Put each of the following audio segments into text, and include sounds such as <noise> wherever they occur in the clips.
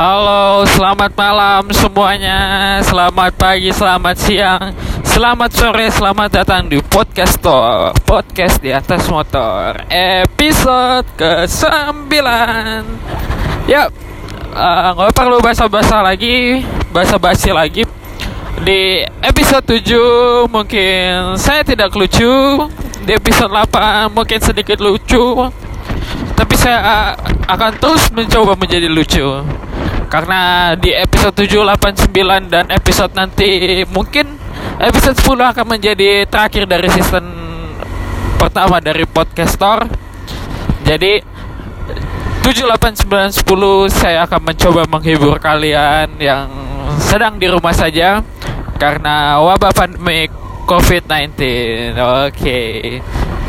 Halo, selamat malam semuanya. Selamat pagi, selamat siang, selamat sore, selamat datang di podcast Tor, podcast di atas motor, episode ke-9. Ya, eh, nggak perlu basa-basa lagi, basa-basi lagi. Di episode 7 mungkin saya tidak lucu, di episode 8 mungkin sedikit lucu, tapi saya uh, akan terus mencoba menjadi lucu karena di episode 7, 8, 9 dan episode nanti mungkin episode 10 akan menjadi terakhir dari season pertama dari podcaster jadi 7, 8, 9, 10 saya akan mencoba menghibur kalian yang sedang di rumah saja karena wabah pandemi COVID-19 Oke.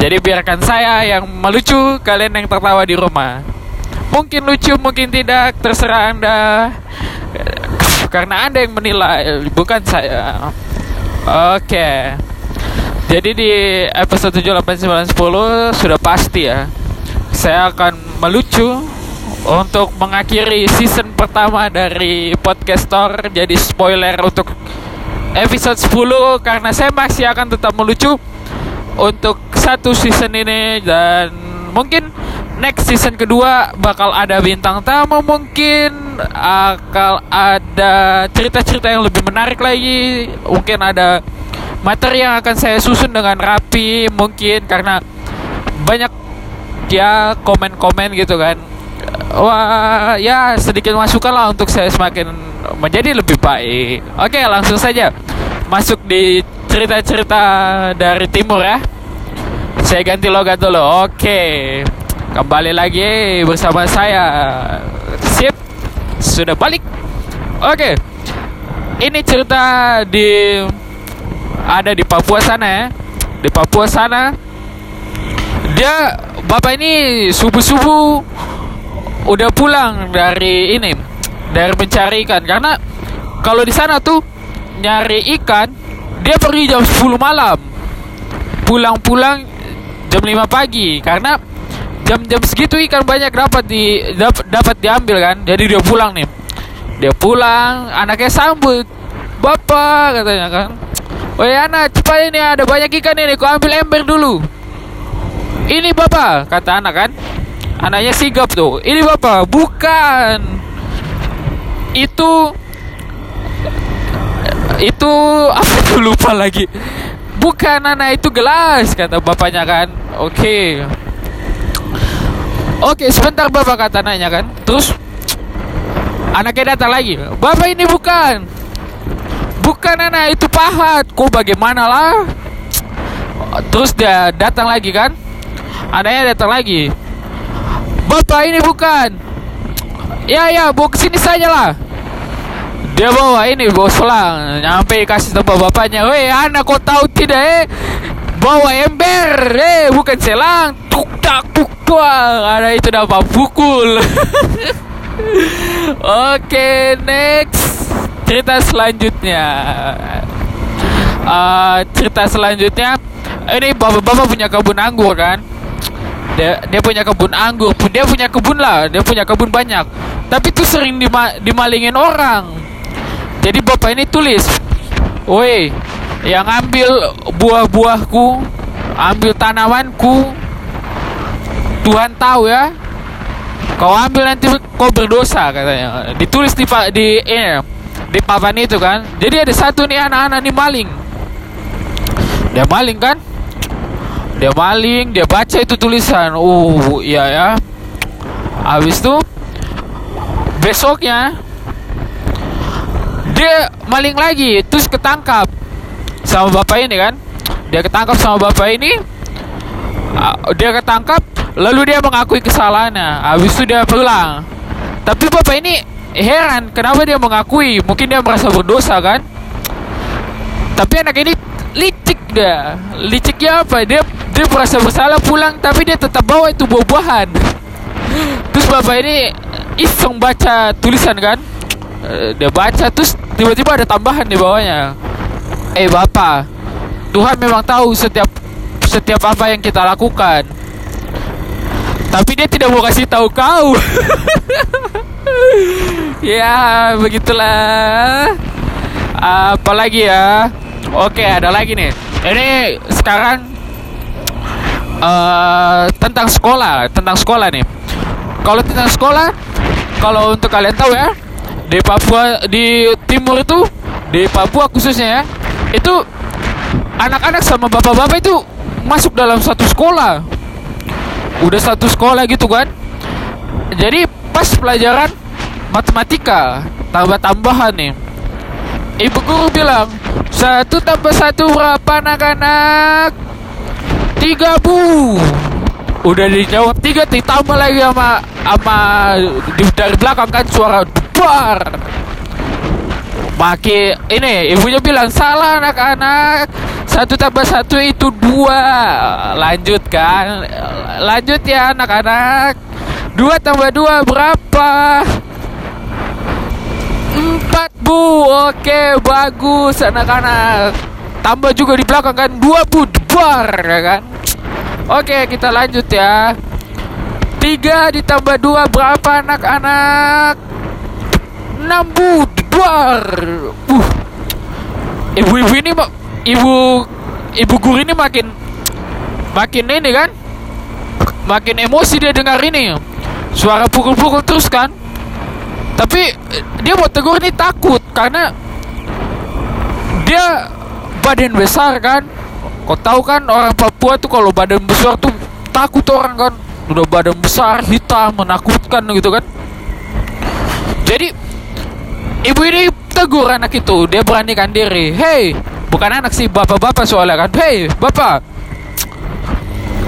Jadi biarkan saya yang melucu Kalian yang tertawa di rumah Mungkin lucu, mungkin tidak Terserah anda. Karena anda yang menilai Bukan saya. Oke. Jadi di episode 7, 8, 9, 10 Sudah pasti ya Saya akan melucu Untuk mengakhiri season pertama dari podcaster Jadi spoiler untuk episode 10 karena saya masih akan tetap melucu untuk satu season ini. Dan mungkin next season kedua bakal ada bintang tamu mungkin akan ada cerita-cerita yang lebih menarik lagi mungkin ada materi yang akan saya susun dengan rapi mungkin karena banyak ya komen-komen gitu kan wah ya sedikit masukan lah untuk saya semakin menjadi lebih baik. Oke, langsung saja masuk di cerita-cerita dari timur ya. Saya ganti logat dulu. Oke. Kembali lagi bersama saya. Sip. Sudah balik. Oke. Ini cerita di ada di Papua sana ya. Di Papua sana dia bapak ini subuh-subuh udah pulang dari ini dari mencari ikan karena kalau di sana tuh nyari ikan dia pergi jam 10 malam pulang-pulang jam 5 pagi karena jam-jam segitu ikan banyak dapat di dapat, dapat diambil kan. Jadi dia pulang nih. Dia pulang anaknya sambut. Bapak katanya kan. Woi anak cepat ini ada banyak ikan ini. Kau ambil ember dulu. Ini bapak kata anak kan. Anaknya sigap tuh. Ini bapak bukan. Itu itu apa tuh <laughs> lupa lagi. Bukan anak itu gelas kata bapaknya kan. Oke. okay. Oke sebentar bapak kata anaknya kan. Terus anaknya datang lagi. Bapak ini bukan. Bukan anak itu pahat. Kok bagaimana lah? Terus dia datang lagi kan? Anaknya datang lagi. Bapak ini bukan. Ya ya, bawa ke sini saja lah. Dia bawa ini bawa selang, nyampe kasih tahu bapaknya, "Weh, anak kau tahu tidak eh? Bawa ember, eh bukan selang." Tuk tak tuk Ada itu dapat pukul. <laughs> Oke, next. Cerita selanjutnya. Uh, cerita selanjutnya ini bapak-bapak punya kebun anggur kan dia dia punya kebun anggur dia punya kebun lah dia punya kebun banyak tapi tuh sering dima, dimalingin orang jadi bapak ini tulis woi yang ambil buah-buahku ambil tanamanku Tuhan tahu ya kau ambil nanti kau berdosa katanya. Ditulis di di ini di papan itu kan. Jadi ada satu nih anak-anak nih maling. Dia maling kan? Dia maling dia baca itu tulisan. Uh iya ya. Habis itu besoknya dia maling lagi terus ketangkap sama bapak ini kan. Dia ketangkap sama bapak ini. Dia ketangkap lalu dia mengakui kesalahannya. Habis itu dia pulang. Tapi bapak ini heran kenapa dia mengakui? Mungkin dia merasa berdosa kan? Tapi anak ini licik dia. Liciknya apa? Dia dia merasa bersalah pulang tapi dia tetap bawa itu buah-buahan. Terus bapak ini iseng baca tulisan kan? Eh, dia baca terus tiba-tiba ada tambahan di bawahnya. Eh bapak Tuhan memang tahu setiap setiap apa yang kita lakukan tapi dia tidak mau kasih tahu <laughs> ya begitulah. Apalagi ya? Oke ada lagi nih. Ini sekarang uh, tentang sekolah tentang sekolah nih. Kalau tentang sekolah kalau untuk kalian tahu ya di Papua di timur itu di Papua khususnya ya itu anak-anak sama bapak-bapak itu masuk dalam satu sekolah udah satu sekolah gitu kan? Jadi pas pelajaran matematika tambah-tambahan nih. Ibu guru bilang satu tambah satu berapa anak-anak? Tiga bu. Udah dijawab tiga ditambah lagi sama sama di, dari belakang kan suara duar Maki ini ibunya bilang salah anak-anak satu tambah satu itu dua. Lanjutkan lanjut ya anak-anak. Dua tambah dua berapa? Empat bu. Oke bagus anak-anak. Tambah juga di belakang kan? Dua bu debar ya kan? Oke kita lanjut ya. Tiga ditambah dua berapa anak-anak? Enam bu debar uh. Ibu-ibu ini mau ibu ibu guru ini makin makin ini kan? Makin emosi dia dengar ini. Suara pukul-pukul terus kan? Tapi dia mau tegur ini takut karena dia badan besar kan? Kau tahu kan orang Papua tuh kalau badan besar tuh takut orang kan? Udah badan besar hitam menakutkan gitu kan? Jadi ibu ini tegur anak itu. Dia beranikan diri. Hei bukan anak sih bapak-bapak soalnya kan. Hei bapak.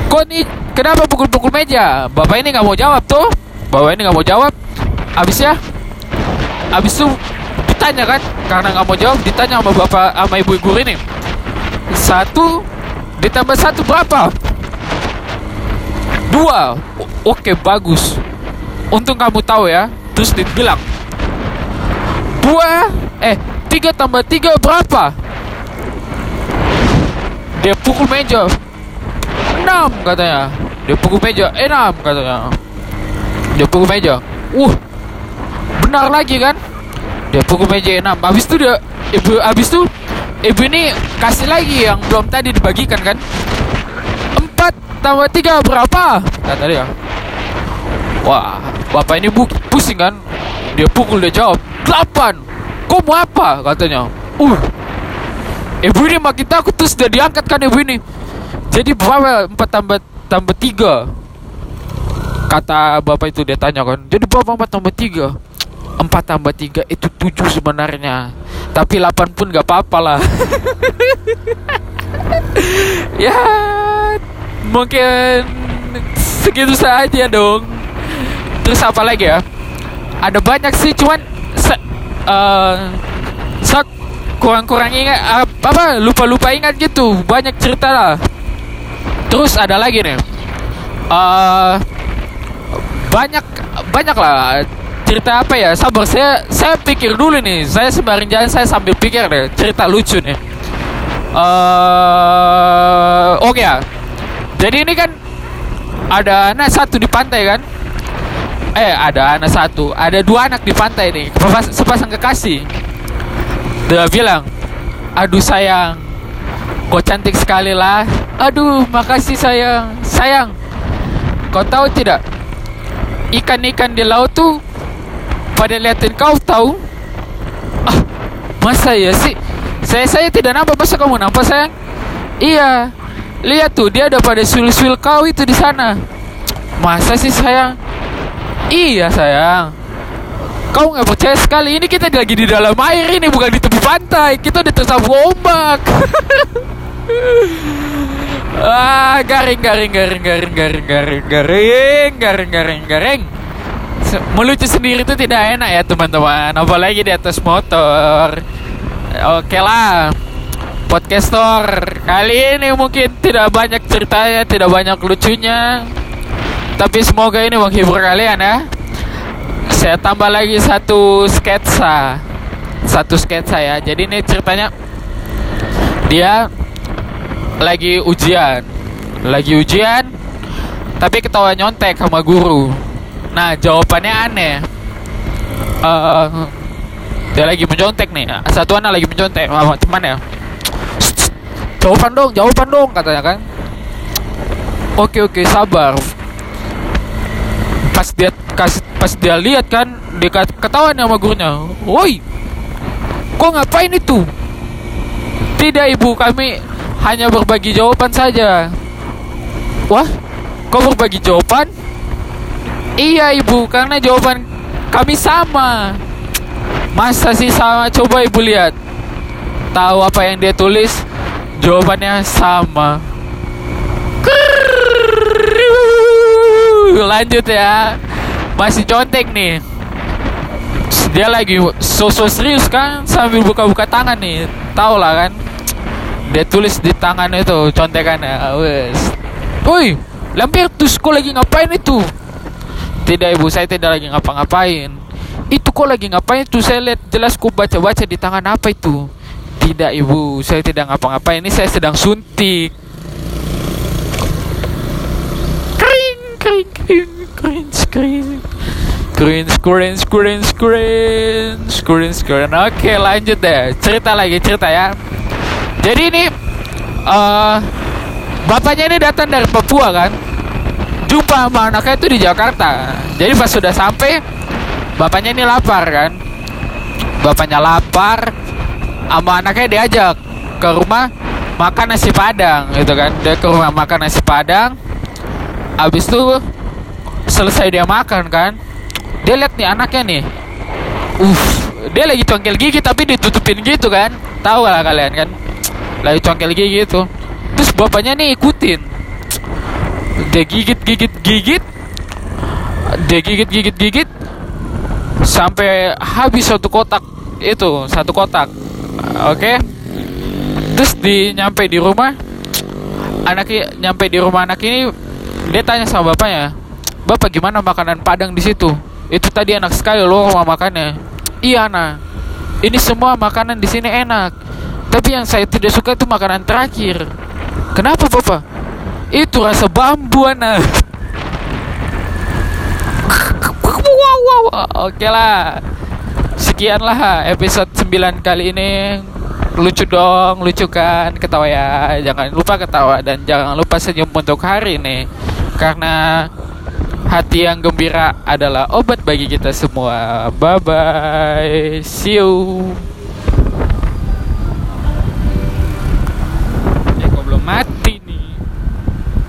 Kok nih kenapa pukul-pukul meja? Bapak ini nggak mau jawab tuh bapak ini nggak mau jawab. Abis ya? Abis itu ditanya kan karena nggak mau jawab ditanya sama bapak sama ibu guru ini. Satu ditambah satu berapa? Dua. O oke bagus. Untung kamu tahu ya. Terus dibilang dua eh tiga tambah tiga berapa dia pukul meja. Enam katanya. Dia pukul meja. Enam katanya. Dia pukul meja. Uh benar lagi kan? Dia pukul meja enam. Habis itu dia ibu habis itu ibu ini kasih lagi yang belum tadi dibagikan kan? Empat tambah tiga berapa? Kata dia. Wah bapak ini bu pusing kan? Dia pukul dia jawab delapan. Kau mau apa? Katanya. Uh Ibu ini makin takut terus sudah diangkat kan ibu ini. Jadi berapa empat tambah tambah tiga? Kata bapak itu dia tanya kan. Jadi berapa empat tambah tiga? Empat tambah tiga itu tujuh sebenarnya. Tapi delapan pun gak apa-apa lah. <laughs> ya mungkin segitu saja dong. Terus apa lagi ya? Ada banyak sih cuman se uh, sak kurang-kurang ingat apa, apa lupa-lupa ingat gitu. Banyak cerita lah. Terus ada lagi nih. Uh, banyak banyak lah cerita apa ya. Sabar saya saya pikir dulu nih. Saya sembari jalan saya sambil pikir deh. Cerita lucu nih. Uh, oke okay ya. Jadi ini kan ada anak satu di pantai kan? Eh ada anak satu. Ada dua anak di pantai nih. Sepasang kekasih dia bilang aduh sayang. Kau cantik sekali lah aduh makasih sayang. Sayang kau tahu tidak? Ikan-ikan di laut tuh pada liatin kau tahu? Ah masa ya sih? Saya saya tidak nampak. Masa kamu nampak sayang? Iya lihat tuh dia ada pada sul-sul kau itu di sana. Masa sih sayang? Iya sayang Kau nggak percaya sekali ini kita lagi di dalam air ini bukan di tepi pantai. Kita udah tersapu ombak. <laughs> ah, garing garing garing garing garing garing garing garing garing garing. Melucu sendiri itu tidak enak ya teman-teman, apalagi di atas motor. Oke lah, podcaster kali ini mungkin tidak banyak ceritanya, tidak banyak lucunya, tapi semoga ini menghibur kalian ya saya tambah lagi satu sketsa. Satu sketsa ya. Jadi ini ceritanya dia lagi ujian. Lagi ujian tapi ketawa nyontek sama guru. Nah jawabannya aneh. Uh, dia lagi mencontek nih. Satu anak lagi mencontek sama teman ya jawaban dong jawaban dong katanya kan. Oke oke sabar. Pas dia kasih pas dia lihat kan dia ketahuan sama gurunya woi kok ngapain itu? Tidak ibu kami hanya berbagi jawaban saja. Wah? Kok berbagi jawaban? Iya ibu karena jawaban kami sama. Masa sih sama? Coba ibu lihat. Tahu apa yang dia tulis? Jawabannya sama. Lanjut ya masih contek nih. Dia lagi sosok serius kan sambil buka-buka tangan nih. Tau lah kan. Dia tulis di tangan itu contekannya. Wes. Woi Lambertus kok lagi ngapain itu? Tidak ibu saya tidak lagi ngapa-ngapain. Itu kok lagi ngapain tuh saya lihat jelas kok baca-baca di tangan apa itu? Tidak ibu saya tidak ngapa-ngapain. Ini saya sedang suntik. Kering kering kering kering kering screen screen screen screen screen screen. Oke lanjut deh. Cerita lagi cerita ya. Jadi ini uh, bapaknya ini datang dari Papua kan? Jumpa sama anaknya itu di Jakarta. Jadi pas sudah sampai bapaknya ini lapar kan? Bapaknya lapar sama anaknya diajak ke rumah makan nasi padang gitu kan? Dia ke rumah makan nasi padang. Habis itu selesai dia makan kan? Dia lihat nih anaknya nih. Uh dia lagi congkel gigi tapi ditutupin gitu kan? Tahu lah kalian kan? Lagi congkel gigi gitu terus bapaknya nih ikutin. Dia gigit gigit gigit. Dia gigit gigit gigit. Sampai habis satu kotak itu satu kotak. Oke? Okay? terus di nyampe di rumah anak nyampe di rumah anak ini dia tanya sama bapaknya bapak gimana makanan padang di situ itu tadi enak sekali loh mau makannya iya anak ini semua makanan di sini enak tapi yang saya tidak suka itu makanan terakhir kenapa bapak itu rasa bambu anak. wow, wow. Oke lah. Sekianlah episode 9 kali ini. Lucu dong, lucu kan, ketawa ya. Jangan lupa ketawa dan jangan lupa senyum untuk hari ini. Karena hati yang gembira adalah obat bagi kita semua. Bye bye. See you. Eh, kok belum mati?